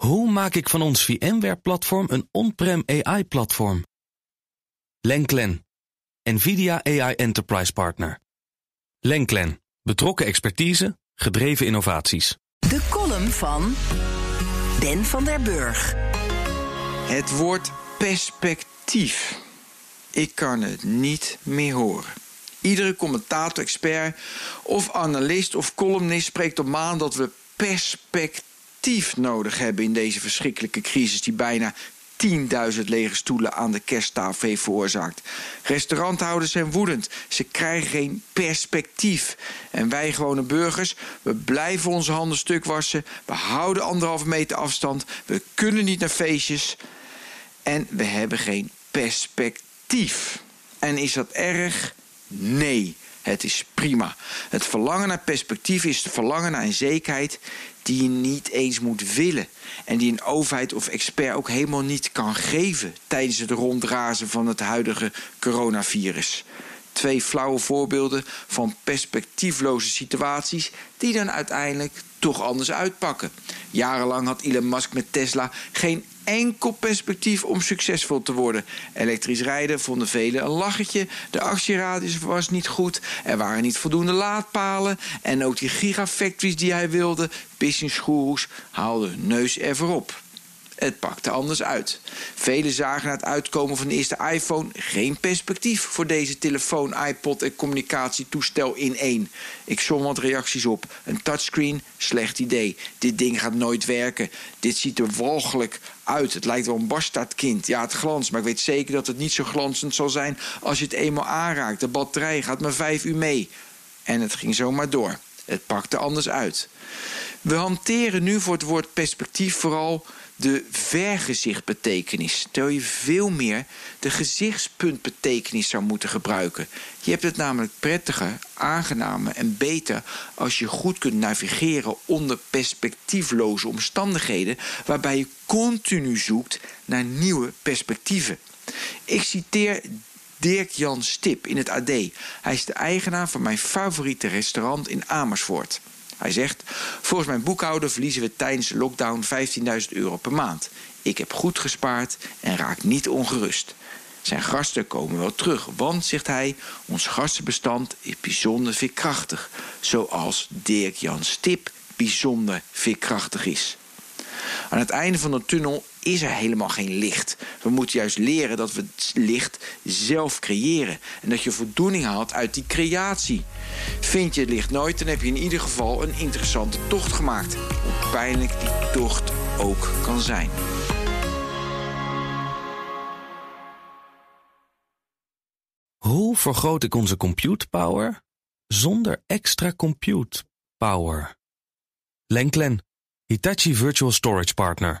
Hoe maak ik van ons VMware-platform een on-prem AI-platform? Lenklen, NVIDIA AI Enterprise Partner. Lenklen, betrokken expertise, gedreven innovaties. De column van Ben van der Burg. Het woord perspectief. Ik kan het niet meer horen. Iedere commentator, expert of analist of columnist spreekt op maan dat we perspectief nodig hebben in deze verschrikkelijke crisis die bijna 10.000 lege stoelen aan de kersttafel veroorzaakt. Restauranthouders zijn woedend. Ze krijgen geen perspectief. En wij gewone burgers, we blijven onze handen stuk wassen. We houden anderhalve meter afstand. We kunnen niet naar feestjes. En we hebben geen perspectief. En is dat erg? Nee, het is prima. Het verlangen naar perspectief is het verlangen naar een zekerheid die je niet eens moet willen. En die een overheid of expert ook helemaal niet kan geven tijdens het rondrazen van het huidige coronavirus. Twee flauwe voorbeelden van perspectiefloze situaties die dan uiteindelijk toch anders uitpakken. Jarenlang had Elon Musk met Tesla geen enkel perspectief om succesvol te worden. Elektrisch rijden vonden velen een lachetje. De actieradius was niet goed. Er waren niet voldoende laadpalen. En ook die gigafactories die hij wilde, businessgoeroes, haalden neus ervoor op. Het pakte anders uit. Velen zagen na het uitkomen van de eerste iPhone geen perspectief voor deze telefoon, iPod en communicatietoestel in één. Ik som wat reacties op. Een touchscreen, slecht idee. Dit ding gaat nooit werken. Dit ziet er walgelijk uit. Het lijkt wel een bastaardkind. Ja, het glans, maar ik weet zeker dat het niet zo glanzend zal zijn als je het eenmaal aanraakt. De batterij gaat maar vijf uur mee. En het ging zomaar door. Het pakte anders uit. We hanteren nu voor het woord perspectief vooral de vergezichtbetekenis. Terwijl je veel meer de gezichtspuntbetekenis zou moeten gebruiken. Je hebt het namelijk prettiger, aangenamer en beter als je goed kunt navigeren onder perspectiefloze omstandigheden, waarbij je continu zoekt naar nieuwe perspectieven. Ik citeer Dirk Jan Stip in het AD. Hij is de eigenaar van mijn favoriete restaurant in Amersfoort. Hij zegt: Volgens mijn boekhouder verliezen we tijdens de lockdown 15.000 euro per maand. Ik heb goed gespaard en raak niet ongerust. Zijn gasten komen wel terug, want, zegt hij, ons gastenbestand is bijzonder veerkrachtig. Zoals Dirk Jan Stip bijzonder veerkrachtig is. Aan het einde van de tunnel is er helemaal geen licht. We moeten juist leren dat we het licht zelf creëren. En dat je voldoening haalt uit die creatie. Vind je het licht nooit, dan heb je in ieder geval een interessante tocht gemaakt. Hoe pijnlijk die tocht ook kan zijn. Hoe vergroot ik onze compute power zonder extra compute power? Lenklen, Hitachi Virtual Storage Partner.